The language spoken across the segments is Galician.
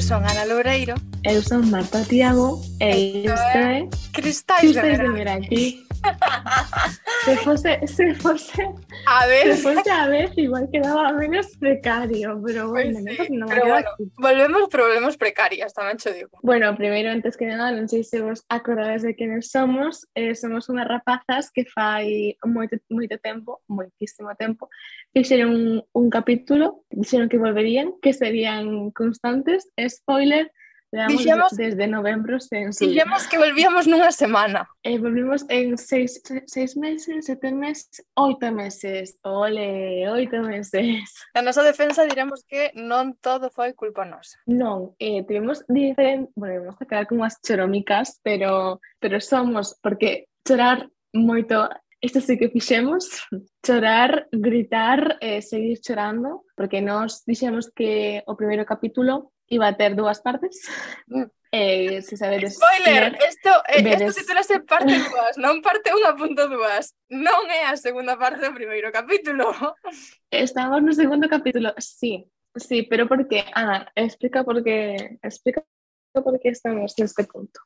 Eu son Ana Loureiro. Eu son Marta Tiago. E isto é... Cristais, de verán. De. Se fose, se fose, A ver, se fose a vez igual quedaba menos precario, pero bueno, Pois sí, pues non pero bueno. volvemos problemas precarias, tamén cho digo. Bueno, primeiro, antes que nada, non sei se vos acordades de quenes somos. Eh, somos unhas rapazas que fai moito, moito tempo, moitísimo tempo, fixeron un, un capítulo, dixeron que volverían, que serían constantes. Spoiler, Leamos dixemos, desde novembro sen subir. Dixemos que volvíamos nunha semana. Eh, volvimos en seis, seis meses, sete meses, oito meses. Ole, oito meses. Na nosa defensa diremos que non todo foi culpa nosa. Non, eh, tivemos diferente... Bueno, vamos a quedar como as choromicas, pero, pero somos... Porque chorar moito isto sí que fixemos, chorar, gritar, eh, seguir chorando, porque nos dixemos que o primeiro capítulo iba a ter dúas partes. Mm. Eh, eh se sabedes Spoiler, isto eh, veres... titulase parte 2, non parte 1.2. punto Non é a segunda parte do primeiro capítulo Estamos no segundo capítulo, sí Sí, pero por que? Ana, ah, explica por que explica por que estamos neste punto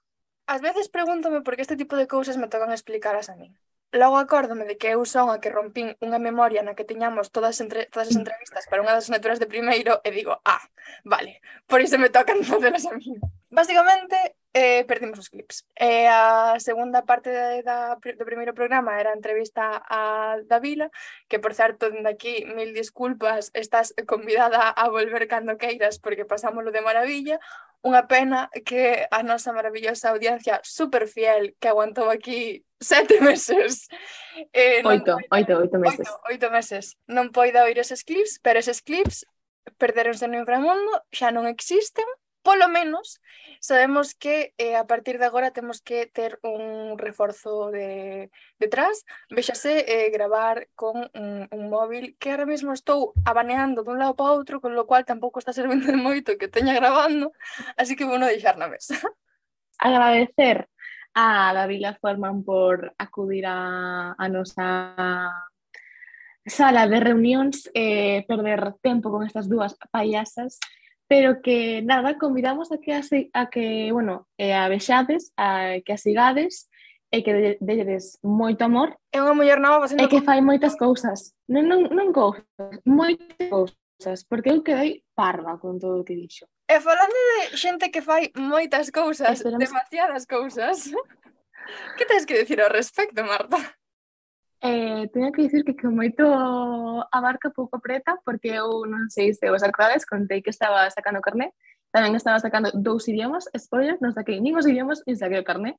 As veces pregúntome por que este tipo de cousas me tocan explicaras a min Logo acórdome de que eu son a que rompín unha memoria na que tiñamos todas, entre, todas as entrevistas para unha das asignaturas de primeiro e digo, ah, vale, por iso me tocan facelas a mí. Básicamente, eh, perdimos os clips. E eh, a segunda parte da, da, do primeiro programa era a entrevista a Davila, que por certo, dende aquí, mil disculpas, estás convidada a volver cando queiras porque pasámoslo de maravilla. Unha pena que a nosa maravillosa audiencia super fiel que aguantou aquí sete meses. Eh, oito, poida, oito, oito meses. Oito, oito meses. Non poida oír eses clips, pero eses clips perderonse no inframundo, xa non existen polo menos sabemos que eh, a partir de agora temos que ter un reforzo de detrás, véxase eh, gravar con un, un móvil que ahora mesmo estou abaneando dun lado para outro, con lo cual tampouco está servindo de moito que teña grabando, así que bueno deixar na mesa. Agradecer a Davila Forman por acudir a, a nosa sala de reunións e eh, perder tempo con estas dúas payasas pero que nada, convidamos a que, a, a que bueno, eh, a vexades, a que a sigades e que delles moito amor. É unha muller nova facendo... E que fai moitas cousas. Non, non, non cousas, moitas cousas, porque eu quedei parva con todo o que dixo. E falando de xente que fai moitas cousas, Esperamos... demasiadas cousas, que tens que decir ao respecto, Marta? Eh, teño que dicir que con moito a barca pouco preta, porque eu non sei se vos acordades, contei que estaba sacando carné, tamén estaba sacando dous idiomas, spoiler, non saquei nin os idiomas, nin saquei o carné,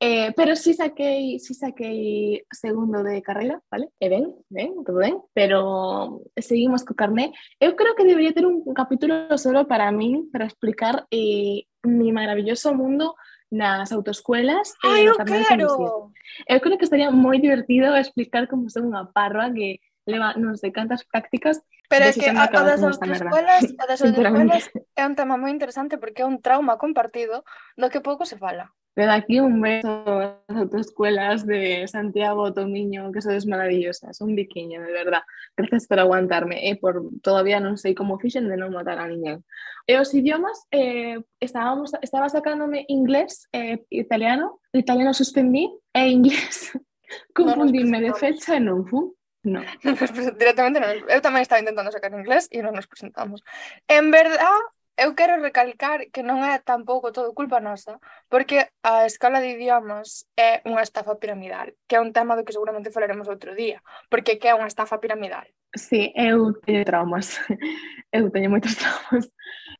eh, pero sí saquei, sí saquei segundo de carreira, vale? E ben, ben, todo ben, pero seguimos co carné. Eu creo que debería ter un capítulo solo para min, para explicar eh, mi maravilloso mundo nas autoescuelas Ai, e tamén claro. Eu creo que estaría moi divertido explicar como son unha parva que leva non sei cantas prácticas Pero é que a, a das autoescuelas, a das autoescuelas é un tema moi interesante porque é un trauma compartido do que pouco se fala. Pero aquí un beso a las autoescuelas de Santiago, Tomiño, que sois maravillosas, un biquiño, de verdad. Gracias por aguantarme, eh, por todavía non sei como fixen de non matar a niña. E os idiomas, eh, estábamos, estaba sacándome inglés, eh, italiano, italiano suspendí e inglés. Confundíme de fecha e non fun. No. Pues, pues, directamente non. Eu tamén estaba intentando sacar inglés e non nos presentamos. En verdad, eu quero recalcar que non é tampouco todo culpa nosa, porque a escala de idiomas é unha estafa piramidal, que é un tema do que seguramente falaremos outro día, porque que é unha estafa piramidal. Sí, eu teño traumas. Eu teño moitos traumas,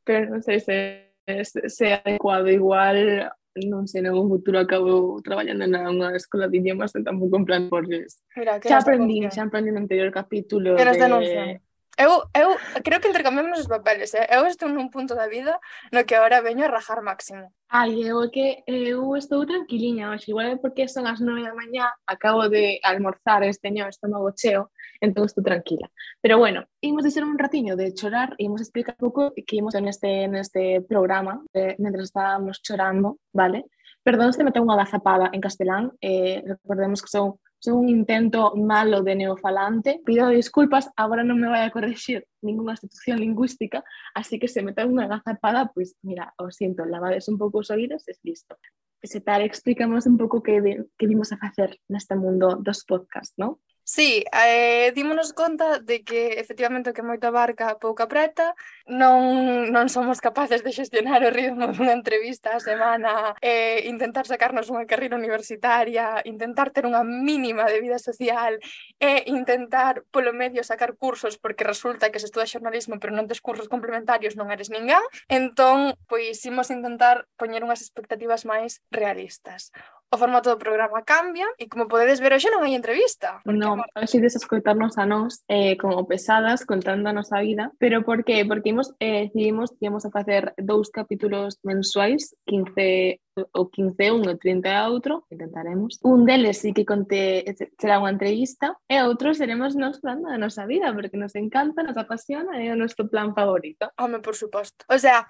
pero non sei se se, se adecuado igual non sei, no futuro acabo traballando na unha escola de idiomas e tampouco en plan por xa aprendí, xa aprendí no anterior capítulo que nos de... denuncian Eu, eu creo que intercambiamos os papeles, eh? eu estou nun punto da vida no que agora veño a rajar máximo. Ai, eu é que eu estou tranquiliña hoxe, igual é porque son as nove da mañá, acabo de almorzar, esteño estómago cheo, entón estou tranquila. Pero bueno, imos deixar un ratiño de chorar, imos explicar un pouco que imos neste, neste programa, de, mentre estábamos chorando, vale? Perdón se me tengo unha gazapada en castelán, eh, recordemos que son un intento malo de neofalante. Pido disculpas, agora non me vai a corregir ninguna institución lingüística, así que se me ten unha agazapada, pois, pues, mira, o sinto, lavades un pouco os oídos, es listo. Se explícanos un pouco que, que vimos a facer neste mundo dos podcasts, non? Sí, eh, dímonos conta de que efectivamente o que moito abarca pouca preta, non, non somos capaces de xestionar o ritmo dunha entrevista a semana, eh, intentar sacarnos unha carreira universitaria, intentar ter unha mínima de vida social e intentar polo medio sacar cursos porque resulta que se estuda xornalismo pero non tes cursos complementarios non eres ninguén. Entón, pois imos intentar poñer unhas expectativas máis realistas o formato do programa cambia e como podedes ver hoxe non hai entrevista. Non, hoxe des escoitarnos a nós eh, como pesadas contando a nosa vida, pero por que? Porque imos, eh, decidimos que íamos a facer dous capítulos mensuais, 15 o 15 un e 30 a outro, intentaremos. Un deles sí que conte, será unha entrevista e outro seremos nos falando da nosa vida, porque nos encanta, nos apasiona, e é o noso plan favorito. Home, por suposto. O sea,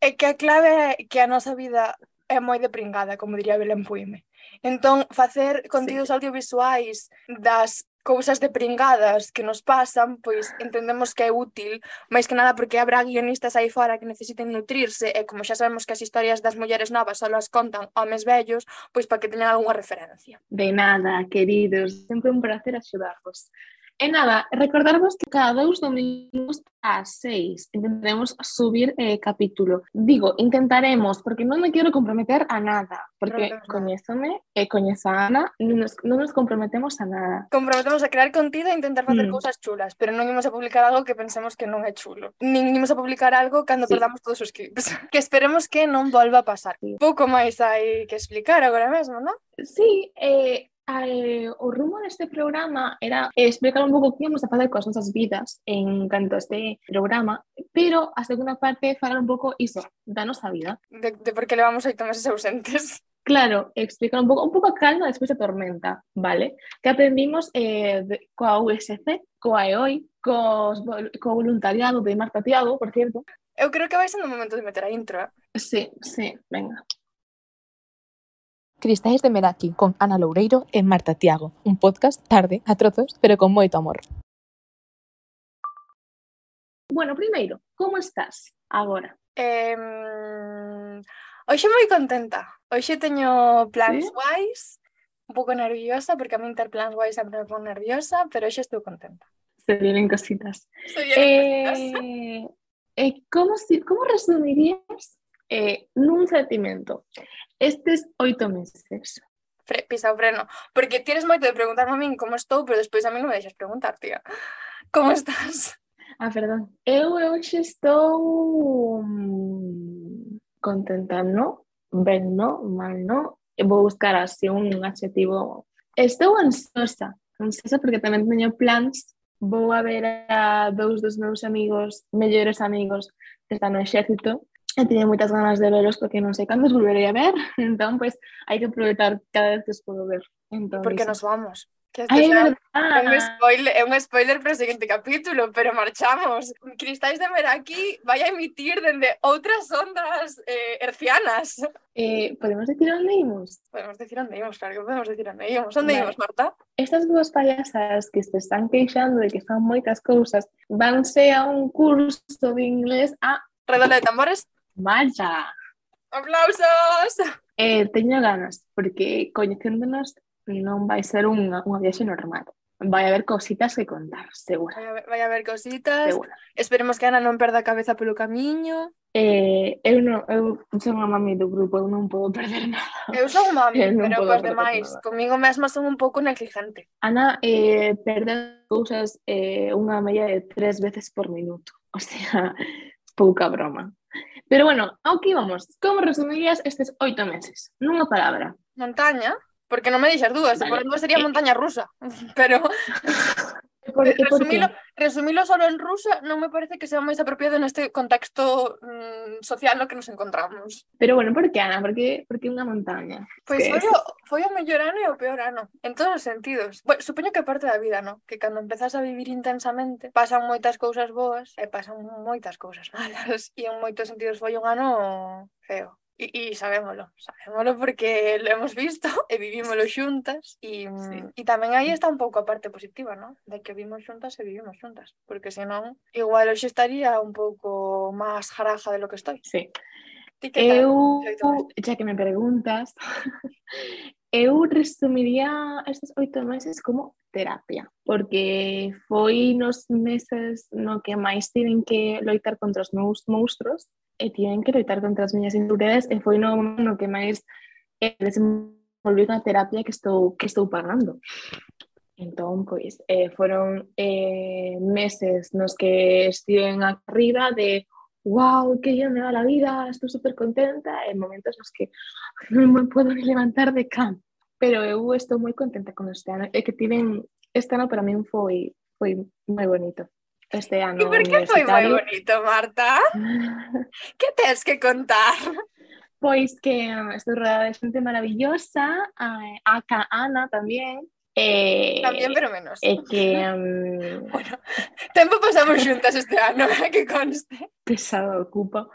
é que a clave é que a nosa vida é moi de pringada, como diría Belén Puime. Entón, facer contidos sí. audiovisuais das cousas de pringadas que nos pasan, pois entendemos que é útil, máis que nada porque habrá guionistas aí fora que necesiten nutrirse e como xa sabemos que as historias das mulleres novas só as contan homes vellos, pois para que teñan algunha referencia. De nada, queridos, sempre un placer axudarvos. E nada, recordarvos que cada dous domingos ás seis intentaremos subir eh, capítulo. Digo, intentaremos, porque non me quero comprometer a nada, porque no, coñézome e eh, coñeza a Ana, non nos, non nos comprometemos a nada. Comprometemos a crear contido e intentar facer mm. cousas chulas, pero non imos a publicar algo que pensemos que non é chulo. Nin imos a publicar algo cando sí. perdamos todos os clips. que esperemos que non volva a pasar. Sí. Pouco máis hai que explicar agora mesmo, non? Sí, eh, eh, o rumo deste programa era explicar un pouco que íamos a facer coas nosas vidas en canto a este programa, pero a segunda parte falar un pouco iso, da nosa vida. De, de por que levamos oito meses ausentes. Claro, explicar un pouco, un pouco a calma despois da tormenta, vale? Que aprendimos eh, de, coa USC, coa EOI, cos, co voluntariado de Marta Tiago, por cierto. Eu creo que vai sendo o momento de meter a intro. Eh? Sí, sí, venga. Cristais de Meraki con Ana Loureiro e Marta Tiago, un podcast tarde, a trozos, pero con moito amor. Bueno, primeiro, como estás agora? Eh, hoxe moi contenta. Hoxe teño plans ¿Sí? guais, un pouco nerviosa, porque a mí ter plans guais sempre me pon nerviosa, pero hoxe estou contenta. Se vienen cositas. Se vienen eh, cositas. Eh, como, como resumirías eh, nun sentimento estes oito meses? Fre pisa o freno, porque tienes moito de preguntarme a min como estou, pero despois a min non me deixas preguntar, tía. Como ah. estás? Ah, perdón. Eu hoxe estou mm, contenta, no? Ben, no? Mal, no? Vou buscar así un adjetivo. Estou ansiosa, ansiosa porque tamén teño plans vou a ver a dous dos meus amigos, mellores amigos, que están no exército, e teño moitas ganas de veros porque non sei cando os volverei a ver, entón, pois, hai que aproveitar cada vez que os podo ver. Entón, porque nos vamos. Que este Ay, un spoiler, é un spoiler para o seguinte capítulo, pero marchamos. Cristais de Meraki vai a emitir dende outras ondas eh, hercianas. Eh, podemos decir onde imos? Podemos decir onde imos, claro que podemos decir imos. Onde vale. imos, Marta? Estas dúas payasas que se están queixando de que fan moitas cousas vanse a un curso de inglés a... Redola de tambores? Malla! Aplausos! Eh, teño ganas, porque coñecéndonos non vai ser unha, unha viaxe normal. Vai haber cositas que contar, segura. Vai haber, vai haber cositas. Segura. Esperemos que Ana non perda a cabeza pelo camiño. Eh, eu, non, eu son a mami do grupo, eu non podo perder nada. Eu son mami, pero cos demais, nada. comigo mesma son un pouco negligente. Ana eh, perde cousas eh, unha media de tres veces por minuto. O sea, pouca broma. Pero bueno, ao que íbamos? Como resumirías estes oito meses? Nunha palabra. Montaña, porque non me dixas dúas, vale. por dúas sería montaña rusa, pero por, resumilo, por resumilo, resumilo solo en rusa non me parece que sea máis apropiado neste contexto mm, social no que nos encontramos. Pero bueno, por que Ana? Por que, por que unha montaña? Pois pues foi, o, foi o mellor ano e o peor ano, en todos os sentidos. Bueno, supoño que parte da vida, no? Que cando empezas a vivir intensamente pasan moitas cousas boas e pasan moitas cousas malas e en moitos sentidos foi un ano feo. E, e sabémolo, sabémolo porque lo hemos visto e vivímoslo xuntas e, sí. e tamén aí está un pouco a parte positiva, ¿no? De que vimos xuntas e vivimos xuntas, porque senón igual hoxe estaría un pouco máis jaraja de lo que estoy. Sí. Ti que eu, xa que me preguntas, eu resumiría estes oito meses como terapia, porque foi nos meses no que máis tiven que loitar contra os meus monstruos, e tiven que loitar contra as miñas inseguridades e foi no, no que máis eh, desenvolvi na terapia que estou, que estou pagando. Entón, pois, eh, foron eh, meses nos que estiven arriba de wow, que bien me va la vida, estou super contenta, e momentos nos que non me podo ni levantar de cama. Pero eu estou moi contenta con este ano, e que tiven, este ano para min foi, foi moi bonito. Este ano E por foi moi universitario. bonito, Marta? Que tes que contar? Pois que ah, estou rodeada de xente maravillosa, a, a Ca Ana tamén, e, Tamén, pero menos. e que um, Bueno, tempo pasamos xuntas este ano, que conste. pesado ocupa.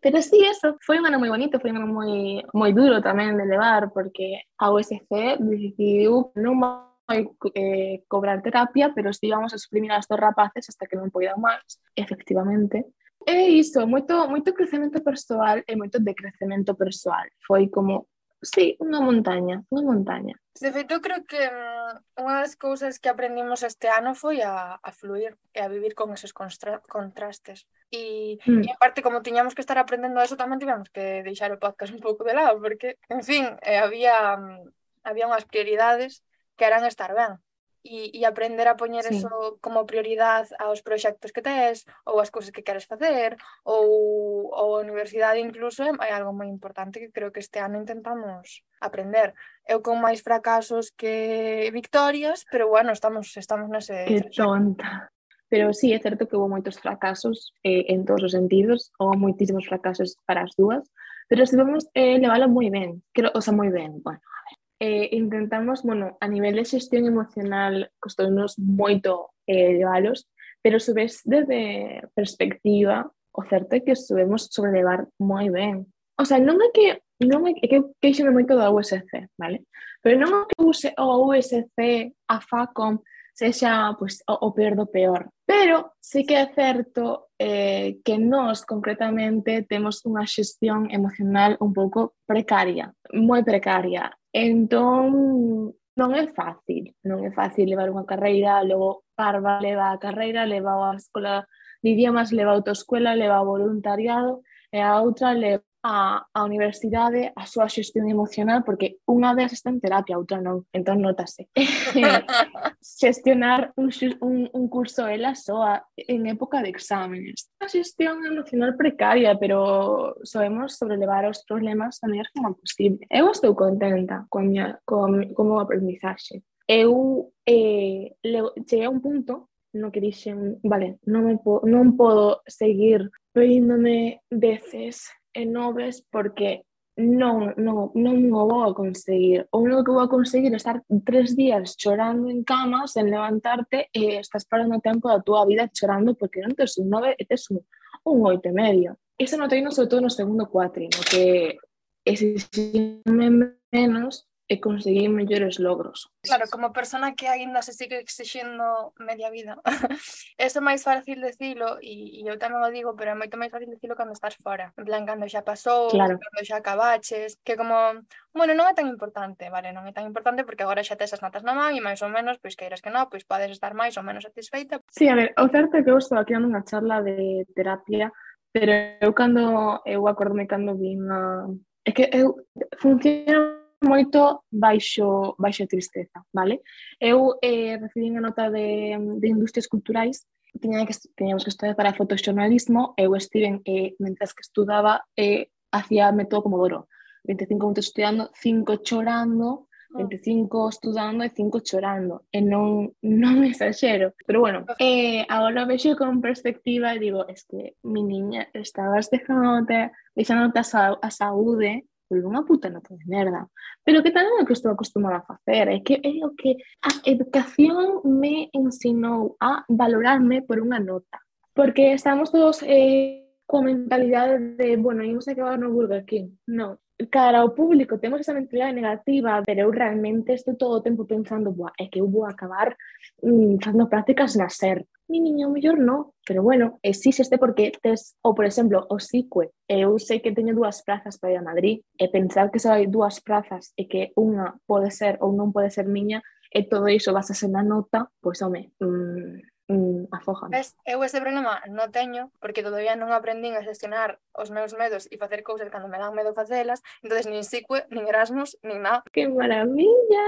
Pero sí, eso, foi un ano moi bonito, foi un ano moi, moi duro tamén de levar, porque a USC decidiu non vai eh, cobrar terapia, pero sí vamos a exprimir a estos rapaces hasta que non poidan máis, efectivamente. E iso, moito, moito crecemento persoal e moito decrecemento persoal. Foi como, sí, unha montaña, unha montaña. De feito, creo que mm, unha das cousas que aprendimos este ano foi a, a fluir e a vivir con esos contrastes. E, mm. e, en parte, como tiñamos que estar aprendendo eso, tamén tivemos que deixar o podcast un pouco de lado, porque, en fin, eh, había, mm, había unhas prioridades queran estar ben e, e aprender a poñer sí. eso como prioridade aos proxectos que tes ou as cousas que queres facer ou, ou a universidade incluso é algo moi importante que creo que este ano intentamos aprender. Eu con máis fracasos que victorias pero bueno, estamos estamos nese Que tonta. Pero sí, é certo que houve moitos fracasos eh, en todos os sentidos, ou moitísimos fracasos para as dúas, pero se vamos eh, leválo moi ben, creo, o sea, moi ben, bueno, a ver, eh, intentamos, bueno, a nivel de xestión emocional costounos moito eh, levalos, pero subes desde perspectiva, o certo é que subemos sobrelevar moi ben. O sea, non é que non é que queixo moito da USC, vale? Pero non é que use o USC a FACOM sexa pues, o, o peor do peor. Pero sí que é certo eh, que nós concretamente temos unha xestión emocional un pouco precaria, moi precaria. Entón, non é fácil, non é fácil levar unha carreira, logo Parva leva a carreira, leva a escola de idiomas, leva a autoescuela, leva o voluntariado, e a outra leva a, a universidade a súa xestión emocional porque unha delas está en terapia, outra non, entón notase. Xestionar un, un, un curso ela soa en época de exámenes. Unha xestión emocional precaria, pero soemos sobrelevar os problemas da mellor como posible. Eu estou contenta con, miña, con como aprendizaxe. Eu eh, cheguei a un punto no que dixen, vale, non, me po non podo seguir pedíndome veces e noves porque non, non, non o vou a conseguir. O único que vou a conseguir é estar tres días chorando en cama sen levantarte e estás parando o tempo da túa vida chorando porque non tes un nove e tes un, un oito e medio. Iso noteino sobre todo no segundo cuatrino, que exigime menos e conseguir mellores logros. Claro, como persona que aínda se sigue exixendo media vida, eso é máis fácil decilo, e, e eu tamén o digo, pero é moito máis fácil decilo cando estás fora. En plan, cando xa pasou, claro. cando xa acabaches, que como, bueno, non é tan importante, vale, non é tan importante porque agora xa tes as notas na man e máis ou menos, pois queiras que non, pois podes estar máis ou menos satisfeita. Sí, a ver, o certo é que eu estou aquí nunha charla de terapia, pero eu cando, eu acordome cando vin a... Ah, é que eu funciona moito baixo, baixo tristeza, vale? Eu eh, recibí unha nota de, de industrias culturais tiña que, tiñamos que estudar para fotoxornalismo eu estiven, eh, mentras que estudaba, eh, hacía método Pomodoro. 25 minutos estudiando, 5 chorando, ah. 25 estudando e 5 chorando. E non, non me exagero. Pero bueno, eh, agora vexo con perspectiva e digo, es que mi niña estabas dejándote deixándote a, sa, a saúde por unha puta nota de merda pero que tal é o que estou acostumada a facer é que é o que a educación me ensinou a valorarme por unha nota. Porque estamos todos eh, coa mentalidade de, bueno, imos acabar no Burger King. Non, cara ao público temos esa mentalidade negativa, pero eu realmente estou todo o tempo pensando, Buah, é que eu vou acabar mm, facendo prácticas na SER. Mi niño, o mellor non, pero bueno, existe porque tes, ou por exemplo, o SICUE, eu sei que teño dúas prazas para ir a Madrid, e pensar que só hai dúas prazas e que unha pode ser ou non pode ser miña, e todo iso vas a ser na nota, pois, home, mm, mm, afogan. Ves, eu ese problema non teño porque todavía non aprendín a xestionar os meus medos e facer cousas cando me dan medo facelas, entonces nin sicue, nin Erasmus, nin nada. Que maravilla!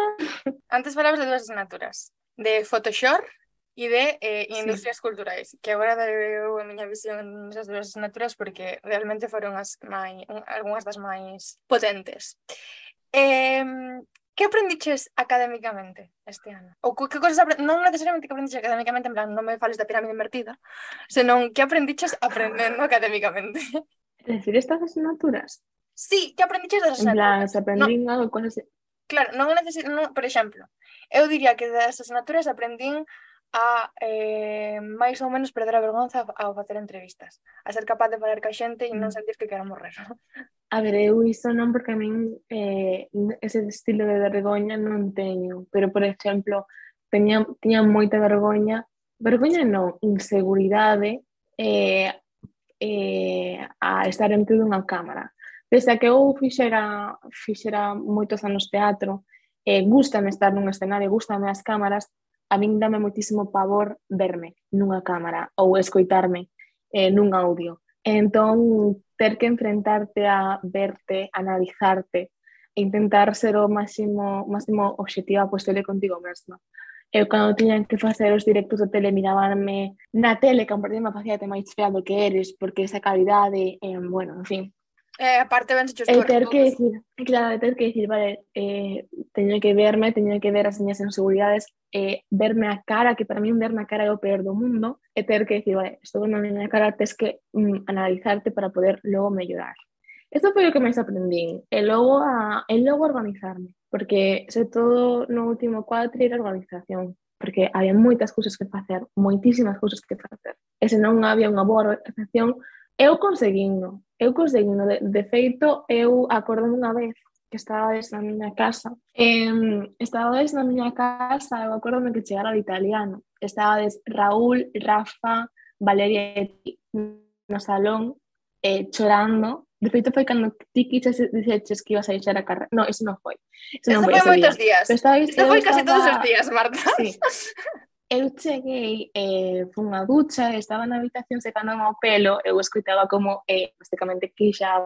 Antes falabas de dúas asignaturas, de Photoshop e de eh, industrias sí. culturais, que agora deu a miña visión nesas dúas asignaturas porque realmente foron as máis, algunhas das máis potentes. Eh, que aprendiches académicamente este ano? Ou que cosas non necesariamente que aprendiches académicamente, en plan, non me fales da pirámide invertida, senón que aprendiches aprendendo académicamente. Decir estas asignaturas? Sí, que aprendiches das asignaturas. En plan, se aprendín no. algo, cosas... Claro, non necesito, non, por exemplo, eu diría que das asignaturas aprendín a eh, máis ou menos perder a vergonza ao facer entrevistas, a ser capaz de falar ca xente e non mm. sentir que quero morrer. A ver, eu iso non porque a min eh, ese estilo de vergoña non teño, pero por exemplo, teña, tiña moita vergoña, vergoña non, inseguridade eh, eh, a estar entre dunha cámara. Pese a que eu fixera, fixera moitos anos teatro, eh, gustame estar nun escenario, gustame as cámaras, a min dame moitísimo pavor verme nunha cámara ou escoitarme eh, nun audio. Entón, ter que enfrentarte a verte, analizarte, e intentar ser o máximo, máximo objetiva posible contigo mesma. Eu cando tiñan que facer os directos de tele mirabanme na tele, que a partir me facía te máis fea do que eres, porque esa calidade, eh, bueno, en fin, Eh, aparte ben se E eh, ter que decir, claro, ter que decir, vale, eh, teño que verme, teño que ver as miñas inseguridades, eh, verme a cara, que para mí verme a cara é o peor do mundo, e ter que decir, vale, estou vendo a miña cara, tens que mm, analizarte para poder logo mellorar. Eso foi o que máis aprendín, e logo, a, e logo organizarme, porque sobre todo no último cuatri era organización, porque había moitas cousas que facer, moitísimas cousas que facer. E se non había unha boa organización, eu conseguindo, eu conseguindo. De, de feito, eu acordo unha vez que estabades na miña casa. eh, estabades na miña casa, eu acordome que chegara de italiano. Estabades Raúl, Rafa, Valeria e ti no salón eh, chorando. De feito, foi cando ti quiches dixeches que ibas a deixar a carrera. No, eso non foi. Eso, non foi, foi moitos día. días. Pero estabais, Esto foi casi estaba... todos os días, Marta. Sí. Eu cheguei, eh, fun a ducha, estaba na habitación secándome o pelo, eu escoitaba como, eh, basicamente, que xa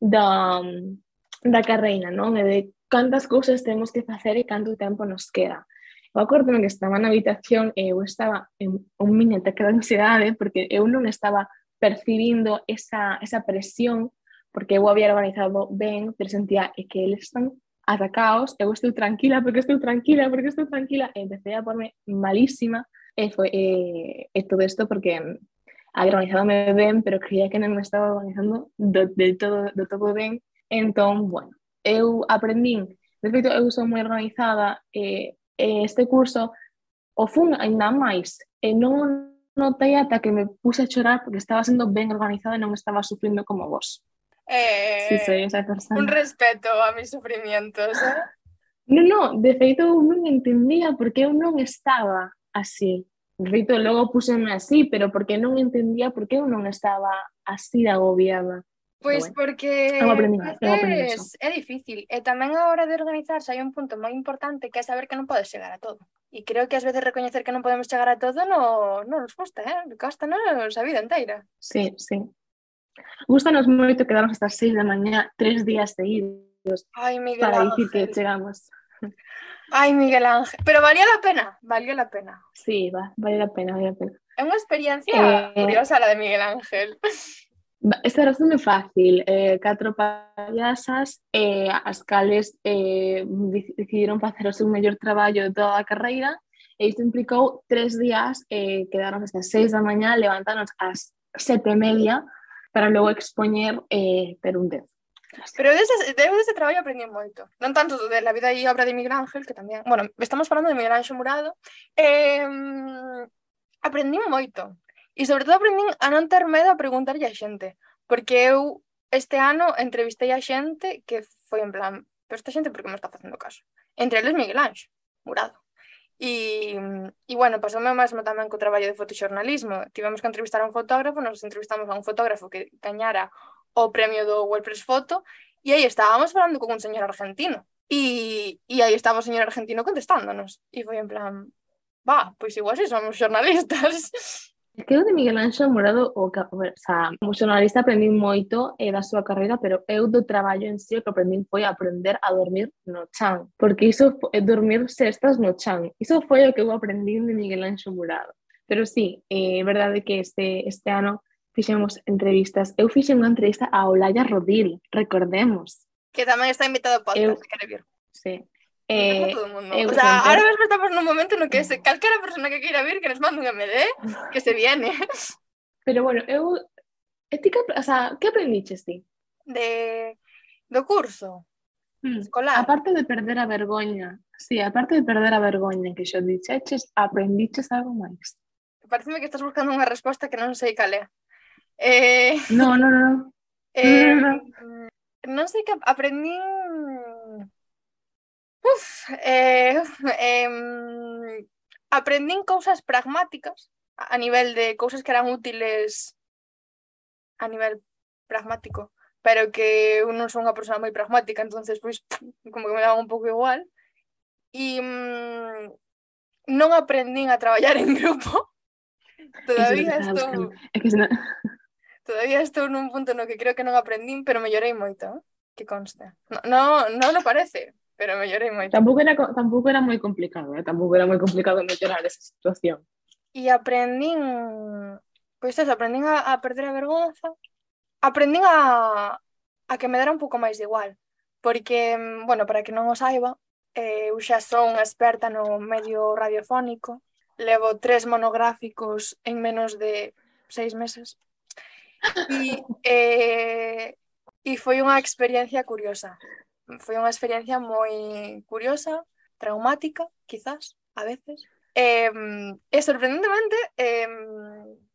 da, da carreira, non? E de cantas cousas temos que facer e canto tempo nos queda. Eu acordo que estaba na habitación e eu estaba en un mini ataque de ansiedade porque eu non estaba percibindo esa, esa presión porque eu había organizado ben, pero sentía "É que eles están atacaos, eu estou tranquila porque estou tranquila, porque estou tranquila, e empecé a porme malísima, e foi e, e todo isto porque había organizadome ben, pero creía que non me estaba organizando do, del todo, do todo ben, Entón, bueno, eu aprendín, de feito, eu sou moi organizada e, e este curso o fun ainda máis e non notei ata que me puse a chorar porque estaba sendo ben organizada e non estaba sufrindo como vos. Eh, si soy esa persona. Un respeto a mis sufrimientos, eh? Non, non, de feito eu non entendía porque eu non estaba así. De feito, logo puseme así, pero porque non entendía porque eu non estaba así de agobiada. Bueno, porque é difícil e tamén a hora de organizarse hai un punto moi importante que é saber que non podes chegar a todo. E creo que ás veces recoñecer que non podemos chegar a todo no, nos gusta, eh? Costa nos a vida inteira. Sí, sí. Gústanos moito quedarnos hasta as seis da mañá, tres días seguidos, Ai, Miguel para Ángel. dicir que chegamos. Ai, Miguel Ángel. Pero valía a pena, valía a pena. Sí, va, vale a pena, vale a pena. É unha experiencia Eh, curiosa la de Miguel Ángel. Este era moi fácil, eh, catro payasas eh, as cales eh, decidiron facer o seu mellor traballo de toda a carreira e isto implicou tres días, eh, quedaron hasta seis da mañá, levantarnos ás sete e media para logo expoñer eh, per un dez. Pero dese, de dese traballo aprendí moito. Non tanto de la vida e obra de Miguel Ángel, que tamén... Bueno, estamos falando de Miguel Ángel Murado. Eh, aprendí moito. E sobre todo aprendín a non ter medo a preguntarlle a xente, porque eu este ano entrevistei a xente que foi en plan, pero esta xente por que me está facendo caso? Entre eles Miguel Anxo, Murado. E, e bueno, pasoume o mesmo tamén co traballo de fotoxornalismo. Tivemos que entrevistar a un fotógrafo, nos entrevistamos a un fotógrafo que gañara o premio do WordPress Foto, e aí estábamos falando con un señor argentino. E, e aí estaba o señor argentino contestándonos. E foi en plan, va, pois igual si somos xornalistas creo de Miguel Ángel Morado o, o sea, como xornalista aprendí moito eh, da súa carreira, pero eu do traballo en sí o que aprendí foi aprender a dormir no chan, porque iso é eh, dormir sextas no chan. Iso foi o que eu aprendín de Miguel Ángel Morado. Pero sí, eh, é eh, verdade que este, este ano fixemos entrevistas. Eu fixe unha entrevista a Olaya Rodil, recordemos. Que tamén está invitado ao podcast, eu... quere vir. Sí. Eh, todo mundo. Eh, o sea, ahora mesmo estamos nun momento no que se calquera persona que queira vir que nos mande un MD, que se viene. Pero bueno, eu ética, o sea, que aprendiches ti? De do curso hmm. escolar. Aparte de perder a vergoña, sí, aparte de perder a vergoña que xo dixeches, aprendiches algo máis. Pareceme que estás buscando unha resposta que non sei cal é. Eh... No, no, no. eh... no, no, no. Non mm, sei que aprendín mm, Uf, eh, eh, aprendín cousas pragmáticas a nivel de cousas que eran útiles a nivel pragmático, pero que eu non son unha persona moi pragmática, entonces pois como que me daba un pouco igual. E mm, non aprendín a traballar en grupo. Todavía estou Todavía estou nun punto no que creo que non aprendín, pero mellorei moito, eh? que conste. No, no, no lo parece, pero me llorei moito. Tampouco era, tampouco era moi complicado, eh? tampouco era moi complicado me llorar esa situación. E aprendín, pois pues eso, aprendín a, a perder a vergonza, aprendín a, a que me dera un pouco máis de igual, porque, mm, bueno, para que non o saiba, eh, eu xa son experta no medio radiofónico, levo tres monográficos en menos de seis meses, e, eh, e foi unha experiencia curiosa foi unha experiencia moi curiosa, traumática, quizás, a veces. Eh, sorprendentemente, eh,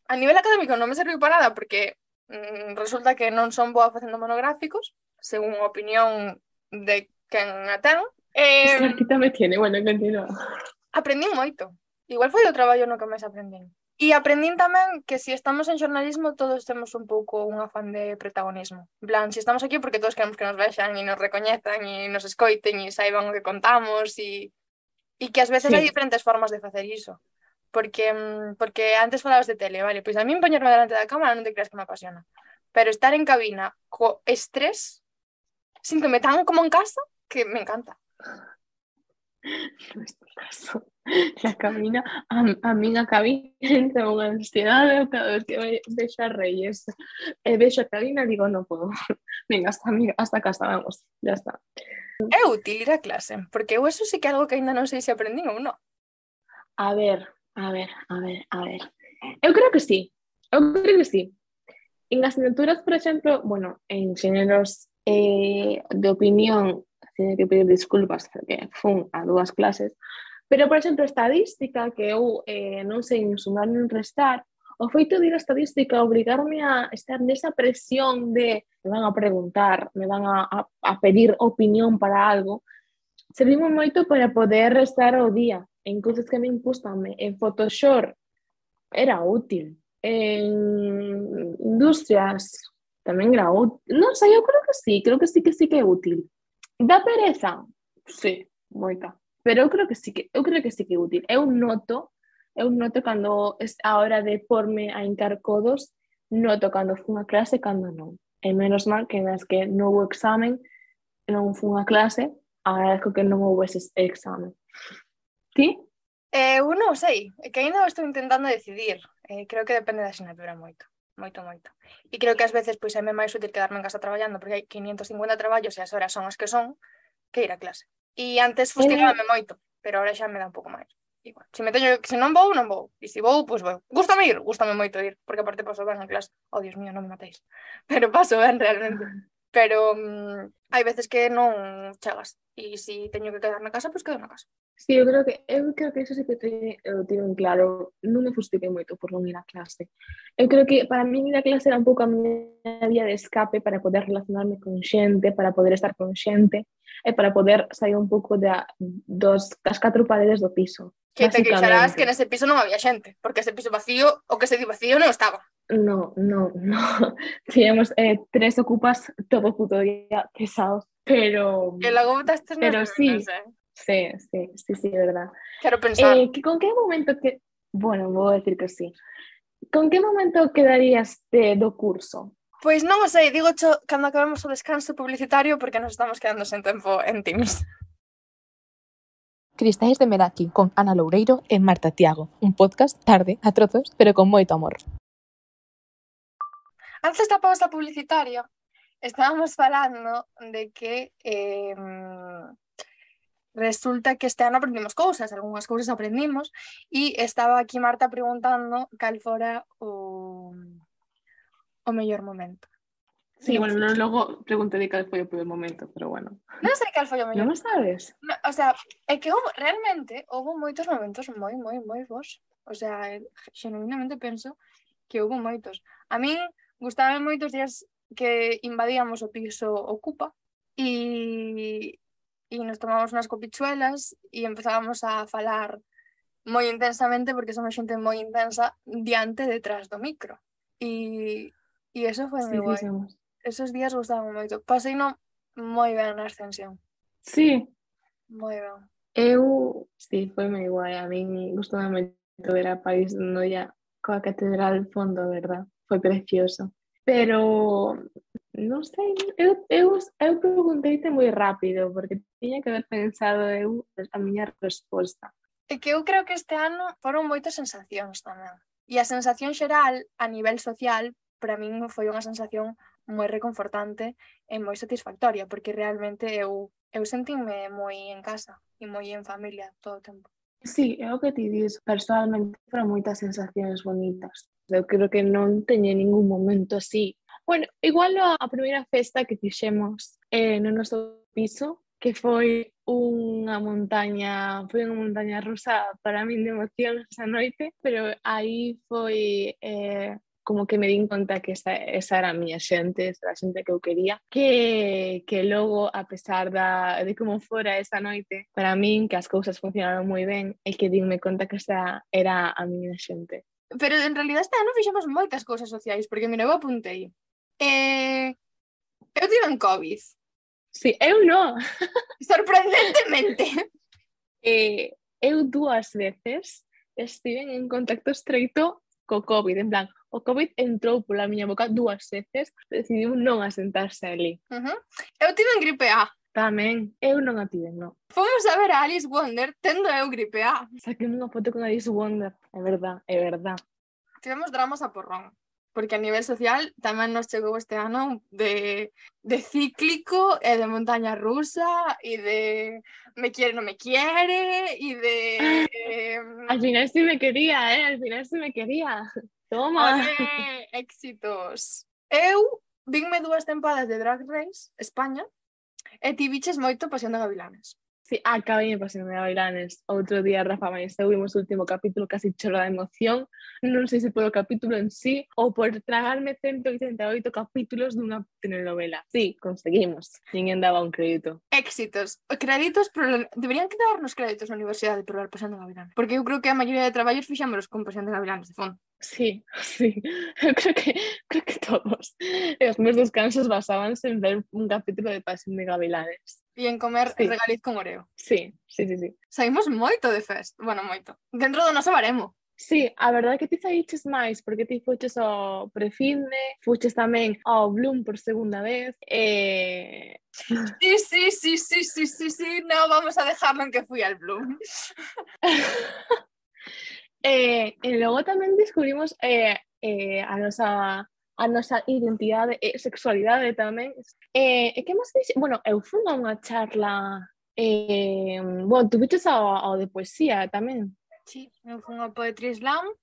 a nivel académico non me serviu para nada porque mm, resulta que non son boa facendo monográficos, según a opinión de quen a ten. Eh, me tiene, bueno, continúa. Aprendín moito. Igual foi o traballo no que máis aprendín. E aprendín tamén que se si estamos en xornalismo todos temos un pouco un afán de protagonismo. En plan, se si estamos aquí porque todos queremos que nos vexan e nos recoñezan e nos escoiten e saiban o que contamos e, e que ás veces sí. hai diferentes formas de facer iso. Porque mm, porque antes falabas de tele, vale, pois a min poñerme delante da cámara non te creas que me apasiona. Pero estar en cabina co estrés síntome tan como en casa que me encanta. na cabina a, a min a cabina entra unha ansiedade cada vez que vexo a Reyes eh, e vexo a cabina digo, non podo venga, hasta, hasta casa, vamos ya está É útil ir a clase, porque eu eso sí que é algo que ainda non sei se aprendín ou non. A ver, a ver, a ver, a ver. Eu creo que sí, eu creo que sí. En asignaturas, por exemplo, bueno, en xéneros eh, de opinión teño que pedir disculpas porque fun a dúas clases, Pero, por exemplo, estadística que eu eh, non sei nin sumar nin restar, o feito de ir a estadística obrigarme a estar nesa presión de me van a preguntar, me van a, a, a pedir opinión para algo, servimos moito para poder restar o día en cousas que me impústanme. En Photoshop era útil, en industrias tamén era útil. Non sei, eu creo que sí, creo que sí que sí que é útil. Da pereza? Sí, moita. Pero eu creo que sí que eu creo que sí que é útil. Eu noto, eu noto cando es a hora de porme a hincar codos, noto cando fun a clase cando non. E menos mal que nas que non houve examen, non fun a clase, agradezco que non houve ese examen. Ti? Eh, eu non sei, é que ainda estou intentando decidir. Eh, creo que depende da asignatura moito moito, moito. E creo que ás veces pois é máis útil quedarme en casa traballando porque hai 550 traballos e as horas son as que son que ir a clase. E antes fustigame moito, pero ahora xa me dá un pouco máis. Igual. Se me teño que se non vou, non vou. E se vou, pois vou. Gústame ir, gústame moito ir, porque aparte paso ben en clase. Oh, Dios mío, non me matéis. Pero paso ben realmente. Pero um, hai veces que non chegas. E se teño que quedar na casa, pois quedo na casa. Sí, eu creo que eu creo que eso sí que te, eu eh, tiven claro. Non me fustiquei moito por non ir á clase. Eu creo que para mí ir á clase era un pouco a miña vía de escape para poder relacionarme con xente, para poder estar con xente e eh, para poder sair un pouco da, dos, das catro paredes do piso. Que te queixarás que nese piso non había xente, porque ese piso vacío, o que se di vacío non estaba. No, no, no. Teníamos eh, tres ocupas todo puto día pesados, pero... Que logo botaste pero sí, eh? Sí, sí, sí, sí, verdad. Quero pensar. Eh, que con que momento que... Bueno, vou decir que sí. Con que momento quedarías de, do curso? Pois non o sei, digo cho, cando acabemos o descanso publicitario porque nos estamos quedando sen tempo en Teams. Cristais de Meraki con Ana Loureiro e Marta Tiago, un podcast tarde, a trozos, pero con moito amor. Antes da pausa publicitaria, estábamos falando de que eh, resulta que este ano aprendimos cousas, algunhas cousas aprendimos, e estaba aquí Marta preguntando cal fora um, o, o mellor momento. Sí, sí, bueno, non logo preguntei cal foi o peor momento, pero bueno. Non sei cal foi o mellor. Non sabes? No, o sea, é que houve, realmente houve moitos momentos moi, moi, moi bons. O sea, eh, genuinamente penso que houve moitos. A min gustaban moitos días que invadíamos o piso Ocupa e e nos tomamos unhas copichuelas e empezábamos a falar moi intensamente porque somos xente moi intensa diante detrás do micro. E, e eso foi moi guai. Sí, Esos días gustaban moito. Pasei non moi ben na ascensión. Sí. Moi ben. Eu, sí, foi moi guai. A min gustoume moito ver a París Noia coa catedral fondo, verdad? Foi precioso. Pero Non sei, eu, eu, eu pregunteite moi rápido, porque tiña que haber pensado eu a miña resposta. É que eu creo que este ano foron moitas sensacións tamén. E a sensación xeral, a nivel social, para min foi unha sensación moi reconfortante e moi satisfactoria, porque realmente eu, eu sentime moi en casa e moi en familia todo o tempo. Sí, é o que ti dis, personalmente foron moitas sensacións bonitas. Eu creo que non teñe ningún momento así Bueno, igual a, a primeira festa que fixemos eh, no noso piso, que foi unha montaña, foi unha montaña rusa para min de emoción esa noite, pero aí foi eh, como que me din conta que esa, esa era a miña xente, esa era a xente que eu quería, que, que logo, a pesar da, de como fora esa noite, para min que as cousas funcionaron moi ben e que dinme conta que esa era a miña xente. Pero en realidad este ano fixemos moitas cousas sociais, porque mira, eu apuntei Eh, eu tiven COVID. Sí, eu non. Sorprendentemente. Eh, eu dúas veces estiven en contacto estreito co COVID, en plan, o COVID entrou pola miña boca dúas veces, decidiu non asentarse ali. Uh -huh. Eu tive en gripe A. Tamén, eu non a tive, non. Fomos a ver a Alice Wonder tendo eu gripe A. Saquei unha foto con Alice Wonder, é verdad, é verdad. Tivemos dramas a porrón porque a nivel social tamén nos chegou este ano de, de cíclico e de montaña rusa e de me quiere, non me quiere e de... Eh... Al final sí me quería, eh? Al final sí me quería. Toma! Olé, éxitos! Eu vinme dúas tempadas de Drag Race España e ti biches moito Pasión de Gavilanes. Sí, acabei de pasar de Bailanes. Outro día, Rafa Maestro, vimos o último capítulo casi choro da emoción. Non sei se polo capítulo en sí ou por tragarme 188 capítulos dunha telenovela. Sí, conseguimos. Ninguén daba un crédito. Éxitos. Créditos, pero deberían que darnos créditos na universidade por de Gavilanes. Porque eu creo que a maioría de traballos fixámonos con Pasión de Gavilanes de fondo. Sí, sí, eu creo que, creo que todos. E os meus descansos basábanse en ver un capítulo de Pasión de Gavilanes. E en comer sí. regaliz con oreo. Sí, sí, sí, sí. Saímos moito de fest, bueno, moito. Dentro do noso baremo. Sí, a verdade é que ti saíches máis, porque ti fuches ao Prefinde, fuches tamén ao Bloom por segunda vez, e... Sí, sí, sí, sí, sí, sí, sí, no, vamos a dejarlo en que fui al Bloom. Eh, e logo tamén descubrimos eh, eh, a nosa a nosa identidade e sexualidade tamén. Eh, e que máis dixe? Bueno, eu fui a unha charla eh, bueno, tu viches ao, ao de poesía tamén. Sí, eu fui ao Poetry Slam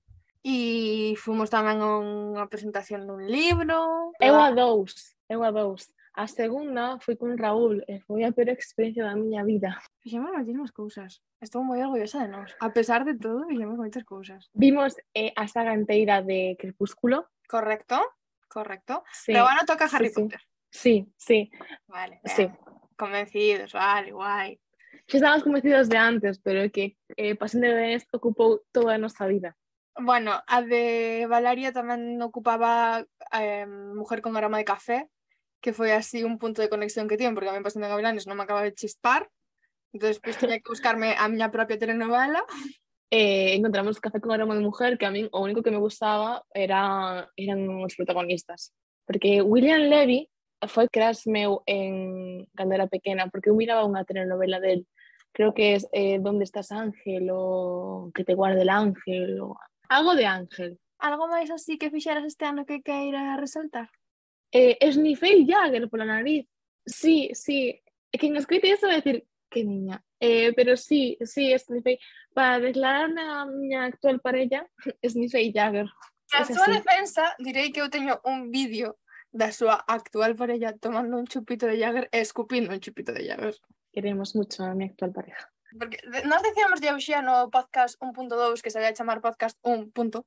e fomos tamén a unha presentación dun libro. Eu a dous, eu a dous. A segunda foi con Raúl e foi a peor experiencia da miña vida. Fixemos moitísimas cousas. Estou moi orgullosa de nós. A pesar de todo, fixemos moitas cousas. Vimos eh, a saga inteira de Crepúsculo. Correcto, correcto. Sí, Pero agora toca Harry sí. Potter. sí, sí. Vale, Sí. Convencidos, vale, guai. Xa estábamos convencidos de antes, pero que eh, Pasión de Bebés ocupou toda a nosa vida. Bueno, a de Valeria tamén ocupaba eh, Mujer con aroma de café, que foi así un punto de conexión que tiven, porque a mí Pasión de Gavilanes non me acaba de chispar. Entón, pois, tiña que buscarme a miña propia telenovela. Eh, encontramos Café con aroma de mujer, que a min o único que me gustaba era, eran os protagonistas. Porque William Levy foi cras meu en cando era pequena, porque eu miraba unha telenovela del, creo que es eh, Donde estás Ángel, o Que te guarde el ángel, o algo de Ángel. Algo máis así que fixeras este ano que queira resaltar? Eh, esnifei Jagger pola nariz. Sí, sí. É que en escoite iso vai decir Que niña. Eh, pero sí, sí, esnifei. Para declarar a miña actual parella, esnifei Jagger. A súa defensa, direi que eu teño un vídeo da súa actual parella tomando un chupito de Jagger e escupindo un chupito de Jagger. Queremos mucho a mi actual pareja. Porque nós decíamos de xa no podcast 1.2 que se vai chamar podcast 1. Punto,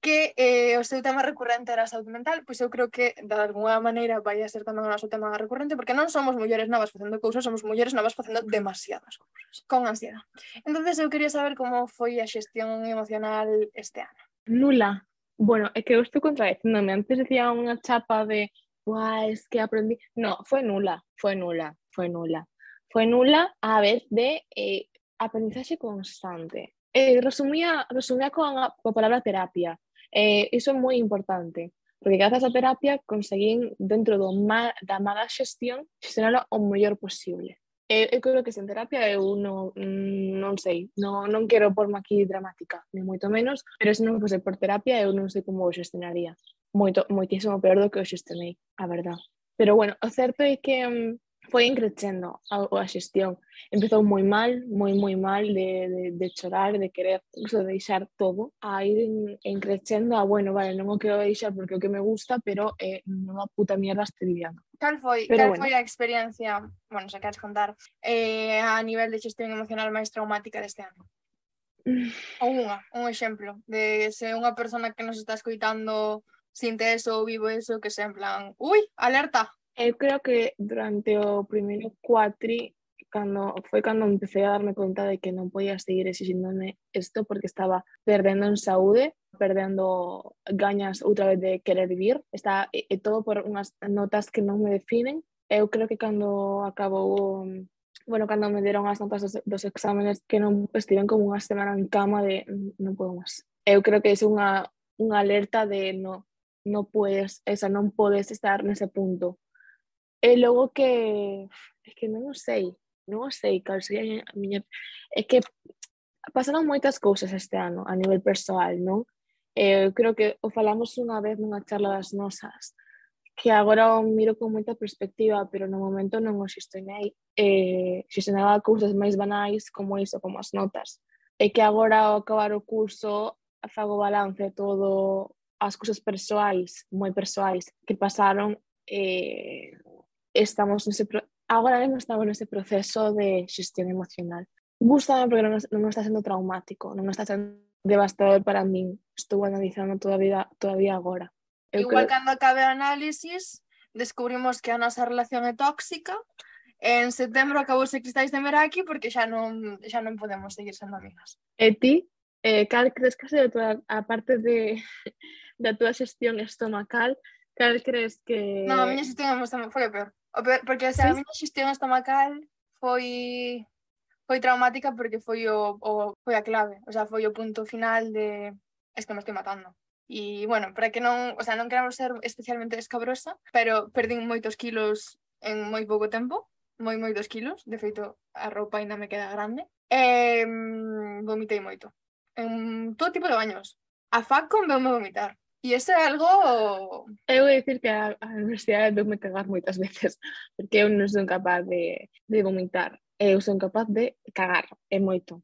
que eh, o seu tema recurrente era a saúde mental, pois eu creo que de alguna maneira vai a ser tamén o noso tema recurrente, porque non somos mulleres novas facendo cousas, somos mulleres novas facendo demasiadas cousas, con ansiedade. entonces eu quería saber como foi a xestión emocional este ano. Nula. Bueno, é que eu estou contradeciéndome. Antes decía unha chapa de guau, es que aprendí... No, fue nula, fue nula, fue nula. Fue nula a vez de eh, aprendizaje constante. Eh, resumía, resumía con a palabra terapia. Eh, iso é moi importante, porque grazas á terapia conseguín dentro do ma, da mala xestión xestionalo o mellor posible. Eu, eu creo que sen terapia eu non, non sei, non, non quero porme aquí dramática, ni moito menos, pero se non fose por terapia eu non sei como o xestionaría. Moito, moitísimo peor do que o xestionei, a verdad. Pero bueno, o certo é que mm, foi encrechendo a, a xestión. Empezou moi mal, moi moi mal de, de, de chorar, de querer incluso deixar todo, a ir encrecendo, a, bueno, vale, non o quero deixar porque o que me gusta, pero é eh, unha puta mierda este lidiando. Cal foi, pero cal bueno. foi a experiencia, bueno, se queres contar, eh, a nivel de xestión emocional máis traumática deste ano? Ou unha, un exemplo, de se unha persona que nos está escoitando sinte eso ou vivo eso, que se en plan, ui, alerta, Eu creo que durante o primeiro cuatri cando foi cando empecé a darme conta de que non podía seguir exixíndome isto porque estaba perdendo en saúde, perdendo gañas outra vez de querer vivir, está e, e todo por unhas notas que non me definen. Eu creo que cando acabou bueno, cando me deron as notas dos, dos exámenes que non estiven como unha semana en cama de "Mm, non podo máis. Eu creo que é unha, unha alerta de no, no puedes, esa non podes estar nese punto. E logo que é que non o sei, non o sei cal sería a miña é que pasaron moitas cousas este ano a nivel persoal, non? Eu eh, creo que o falamos unha vez nunha charla das nosas que agora o miro con moita perspectiva, pero no momento non o xestionei. Eh, xestionaba cousas máis banais como iso, como as notas. E que agora ao acabar o curso fago balance todo as cousas persoais, moi persoais, que pasaron eh, estamos nese pro... agora mesmo estamos nese proceso de xestión emocional. Gústame porque non, non está sendo traumático, non está sendo devastador para min. Estou analizando todavía, todavía agora. Eu igual creo- cando acabe o análisis, descubrimos que a nosa relación é tóxica, en setembro acabouse Cristais de Meraki porque xa non, xa non podemos seguir sendo amigas. E ti, eh, cal crees que ha sido a, a parte de, da xestión estomacal, cal crees que... Non, a miña xestión estomacal foi o peor. Porque o sea, sí. miña xestión estomacal foi foi traumática porque foi o, o foi a clave, o sea, foi o punto final de es que me estoy matando. E, bueno, para que non, o sea, non queremos ser especialmente escabrosa, pero perdín moitos kilos en moi pouco tempo, moi moitos kilos, de feito a roupa ainda me queda grande, e vomitei moito. En todo tipo de baños. A Facon veume vomitar. E isto é algo... Eu vou dicir que a, a universidade deu me cagar moitas veces, porque eu non son capaz de, de vomitar, eh, eu son capaz de cagar, é moito.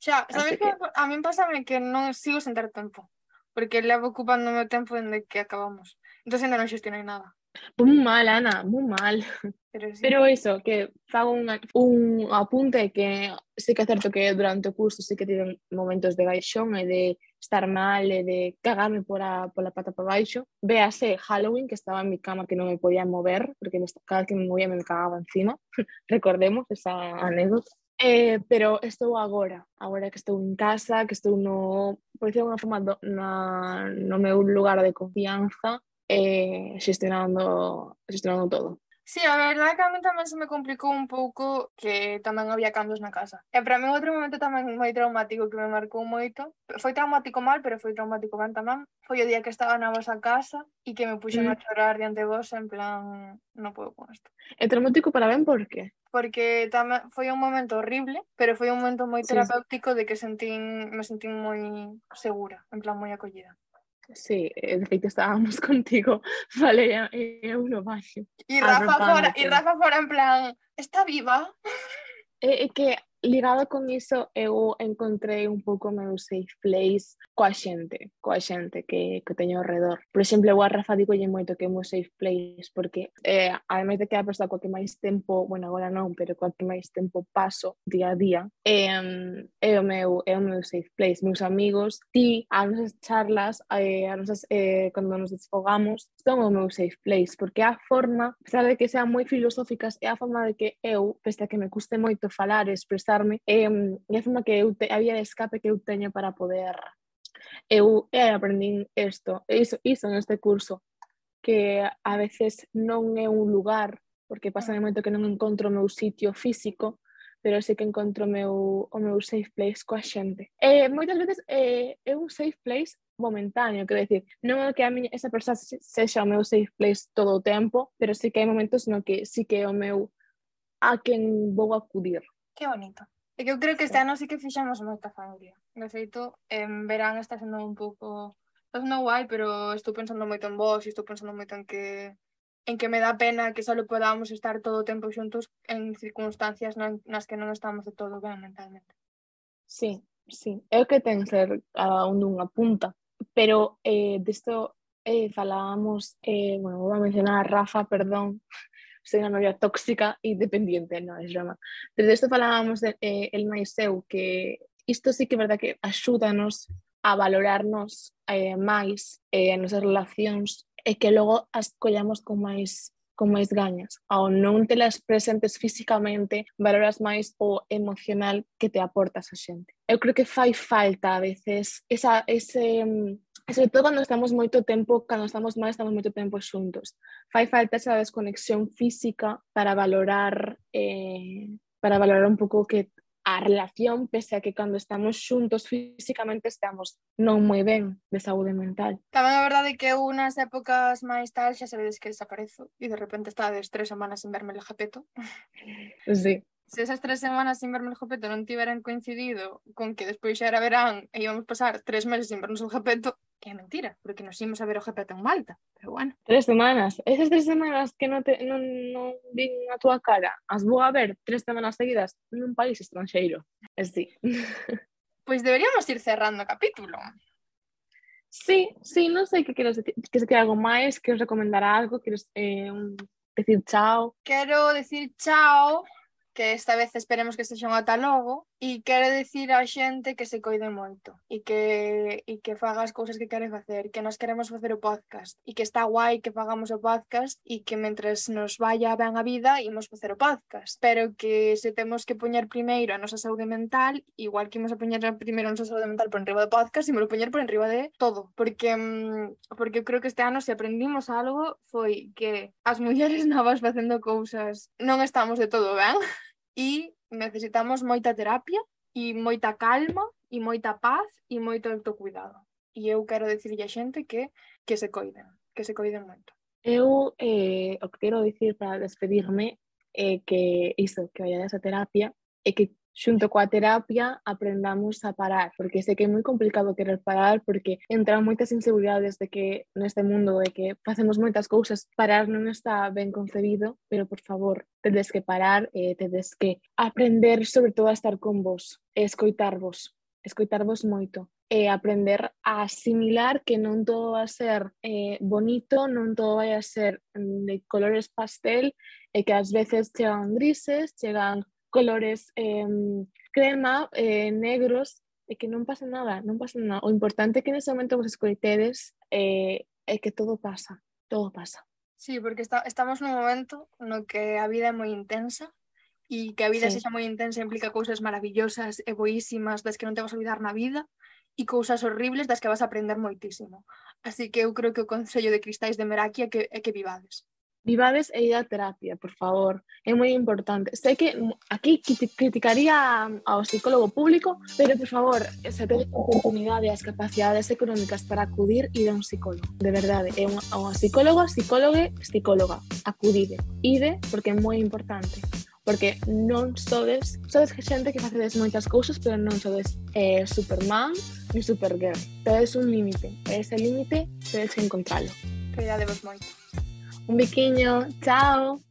Xa, sabes que... que a min pasame que non sigo sentar tempo, porque levo ocupando o meu tempo dende que acabamos. Entón, ainda non xestionei nada. Pois moi mal, Ana, moi mal. Pero, sí. Pero iso, que fago un, un apunte que sí que é certo que durante o curso sí que tiven momentos de baixón e de estar mal e de cagarme por pola, pola pata para baixo. Véase Halloween, que estaba en mi cama que non me podía mover, porque cada que me movía me cagaba encima. Recordemos esa anécdota. Eh, pero estou agora, agora que estou en casa, que estou no, por decir unha forma, do, na, no meu lugar de confianza, eh, xestionando, xestionando todo. Sí, a verdade que a mí tamén se me complicou un pouco que tamén había cambios na casa. E para mí outro momento tamén moi traumático que me marcou moito. Foi traumático mal, pero foi traumático ben tamén. Foi o día que estaba na vosa casa e que me puxen mm. a chorar diante vos en plan, non podo con isto. É traumático para ben por qué? Porque tamén foi un momento horrible, pero foi un momento moi terapéutico sí, sí. de que sentín, me sentín moi segura, en plan moi acollida. Sí, de hecho estábamos contigo, Valeria, e. Y ah, Rafa, fuera, y Rafa fuera en plan, ¿está viva? Eh, eh que ligado con iso, eu encontrei un pouco o meu safe place coa xente, coa xente que, que teño ao redor. Por exemplo, eu a Rafa digolle moito que é o meu safe place, porque eh, ademais de que a persoa coa que máis tempo, bueno, agora non, pero coa que máis tempo paso día a día, eh, é o meu, é o meu safe place. Meus amigos, ti, as nosas charlas, eh, as nosas, eh, cando nos desfogamos, son o meu safe place, porque a forma, a pesar de que sean moi filosóficas, é a forma de que eu, pese a que me custe moito falar e expresar expresarme e a forma que eu te, había de escape que eu teño para poder eu eh, aprendín isto, iso, iso neste curso que a veces non é un lugar porque pasa de momento que non encontro o meu sitio físico pero sí que encontro o meu, o meu safe place coa xente. E moitas veces é, é un safe place momentáneo, quero decir, non é que a miña, esa persoa sexa o meu safe place todo o tempo, pero sí que hai momentos no que sí que é o meu a quen vou acudir. Que bonito. E que eu creo que este ano sí que fixamos moita familia. De feito, en verán está sendo un pouco... Está sendo guai, pero estou pensando moito en vos e estou pensando moito en que en que me dá pena que só podamos estar todo o tempo xuntos en circunstancias nas que non estamos de todo ben mentalmente. Sí, sí. É o que ten ser cada un dunha punta. Pero eh, disto eh, falábamos, eh, bueno, vou a mencionar a Rafa, perdón, ser unha novia tóxica e dependiente, non é drama. Desde isto falábamos de, eh, el máis eu, que isto sí que é verdad que axúdanos a valorarnos eh, máis eh, as nosas relacións e que logo as collamos con máis con máis gañas. Ao non te las presentes físicamente, valoras máis o emocional que te aportas a xente. Eu creo que fai falta a veces esa, ese mm, sobre todo cando estamos moito tempo, cando estamos mal, estamos moito tempo xuntos. Fai falta esa desconexión física para valorar eh, para valorar un pouco que a relación, pese a que cando estamos xuntos físicamente estamos non moi ben de saúde mental. Tamén a verdade é que eu nas épocas máis tal xa sabedes que desaparezo e de repente estades tres semanas sin verme el japeto. Sí. Se esas tres semanas sin verme el japeto non tiveran coincidido con que despois xa era verán e íbamos pasar tres meses sin vernos el japeto, que é mentira, porque nos imos a ver o GP en Malta, pero bueno. Tres semanas, esas tres semanas que non, te, non, non vin a túa cara, as vou a ver tres semanas seguidas nun país estranxeiro, Es sí. pois deberíamos ir cerrando o capítulo. Sí, sí, non sei que queres decir, que se quede algo máis, queres recomendar algo, queres eh, un, decir chao. Quero decir chao que esta vez esperemos que sexan ata logo e quero dicir á xente que se coide moito e que, e que faga as cousas que quere facer, que nos queremos facer o podcast e que está guai que fagamos o podcast e que mentres nos vaya ben a vida imos facer o podcast. Pero que se temos que poñer primeiro a nosa saúde mental igual que imos a poñer primeiro a nosa saúde mental por enriba do podcast imos poñer por enriba de todo. Porque mm, porque eu creo que este ano se aprendimos algo foi que as mulleres novas facendo cousas non estamos de todo ben e necesitamos moita terapia e moita calma e moita paz e moito autocuidado. E eu quero dicirlle a xente que que se coiden, que se coiden moito. Eu eh, o que quero dicir para despedirme é eh, que iso, que vayades a terapia e que xunto coa terapia aprendamos a parar, porque sei que é moi complicado querer parar porque entran moitas inseguridades de que neste mundo de que facemos moitas cousas, parar non está ben concebido, pero por favor, tedes que parar e tedes que aprender sobre todo a estar con vos, e escoitarvos, escoitarvos moito e aprender a asimilar que non todo vai a ser eh, bonito, non todo vai a ser mm, de colores pastel e que ás veces chegan grises, chegan colores eh, crema, eh, negros, e que non pasa nada, non pasa nada. O importante é que nese momento vos escoitedes eh, é que todo pasa, todo pasa. Sí, porque está, estamos nun momento no que a vida é moi intensa e que a vida sí. sexa moi intensa implica cousas maravillosas e boísimas das que non te vas a olvidar na vida e cousas horribles das que vas a aprender moitísimo. Así que eu creo que o Consello de Cristais de Meraki é que, é que vivades. Vivades e ida a terapia, por favor. É moi importante. Sei que aquí criticaría ao psicólogo público, pero, por favor, se tedes oportunidade as capacidades económicas para acudir ide a un psicólogo. De verdade, é un, a un psicólogo, psicólogue, psicóloga. Acudide. Ide, porque é moi importante porque non sodes, sodes que xente que facedes moitas cousas, pero non sodes eh, Superman ni Supergirl. Tedes un límite, e ese límite tedes que encontralo. Cuidadevos moito. Un biquiño, chao!